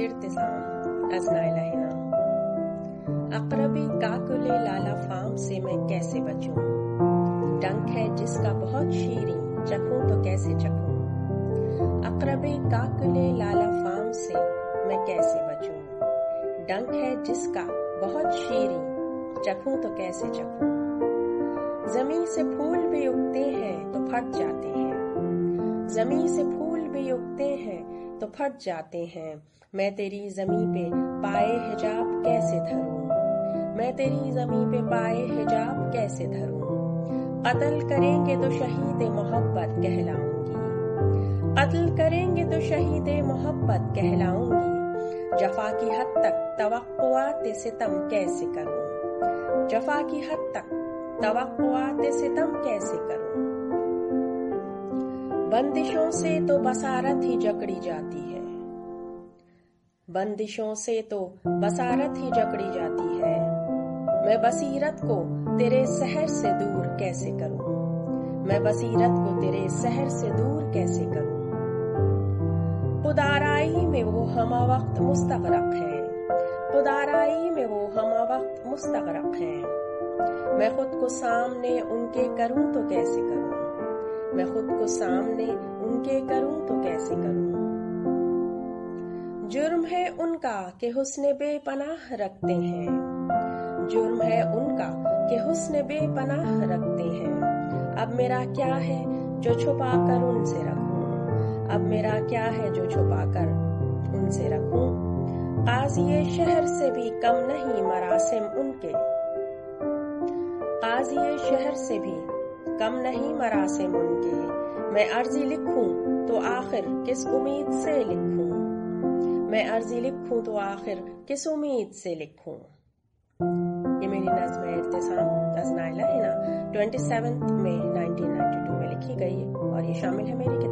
इर्तिसाम अजनाइला अकरबी काकुले लाला farm से मैं कैसे बचूं? डंक है जिसका बहुत शीरी, चखूं तो कैसे चखूं? अकरबी काकुले लाला फार्म से मैं कैसे बचूं? डंक है जिसका बहुत शीरी, चखूं तो कैसे चखूं? ज़मीन से फूल भी उगते हैं तो फट जाते हैं। ज़मीन से फूल भी उगते हैं तो फट जाते हैं। मैं तेरी जमी पे पाए हिजाब कैसे धरूं? मैं तेरी जमी पे पाए हिजाब कैसे धरूं? कत्ल करेंगे तो शहीद मोहब्बत कहलाऊँगी। कत्ल करेंगे तो शहीद मोहब्बत कहलाऊँगी। जफा की हद तक तवक्कुआत सितम कैसे करूँ? जफा की हद तक तवक्कुआत सितम कैसे करूँ? बंदिशों से तो बसारत ही जकड़ी जाती है। बंदिशों से तो बसारत ही जकड़ी जाती है। मैं बसीरत को तेरे शहर से दूर कैसे करूँ? मैं बसीरत को तेरे शहर से दूर कैसे करूँ? खुदाराई में वो हमा वक्त मुस्तगरक है। खुदाराई में वो हमा वक्त मुस्तगरक है। मैं खुद को सामने उनके करूँ तो कैसे करूँ? मैं खुद को सामने उनके करूँ तो कैसे करूँ? जुर्म है उनका कि हुस्न बेपनाह रखते हैं। जुर्म है उनका कि हुस्न बेपनाह रखते हैं। अब मेरा क्या है जो छुपा कर उनसे रखूँ? अब मेरा क्या है जो छुपा कर उनसे रखूँ? काजी शहर से भी कम नहीं मरासिम उनके। काजी शहर से भी कम नहीं मरासिम उनके मैं अर्जी लिखूं तो आखिर किस उम्मीद से लिखूं? मैं अर्जी लिखूं तो आखिर किस उम्मीद से लिखूं? ये मेरी नज्म इर्तिसाम नजनाइला है ना? ट्वेंटी सेवन में 1992 में लिखी गई और ये शामिल है मेरी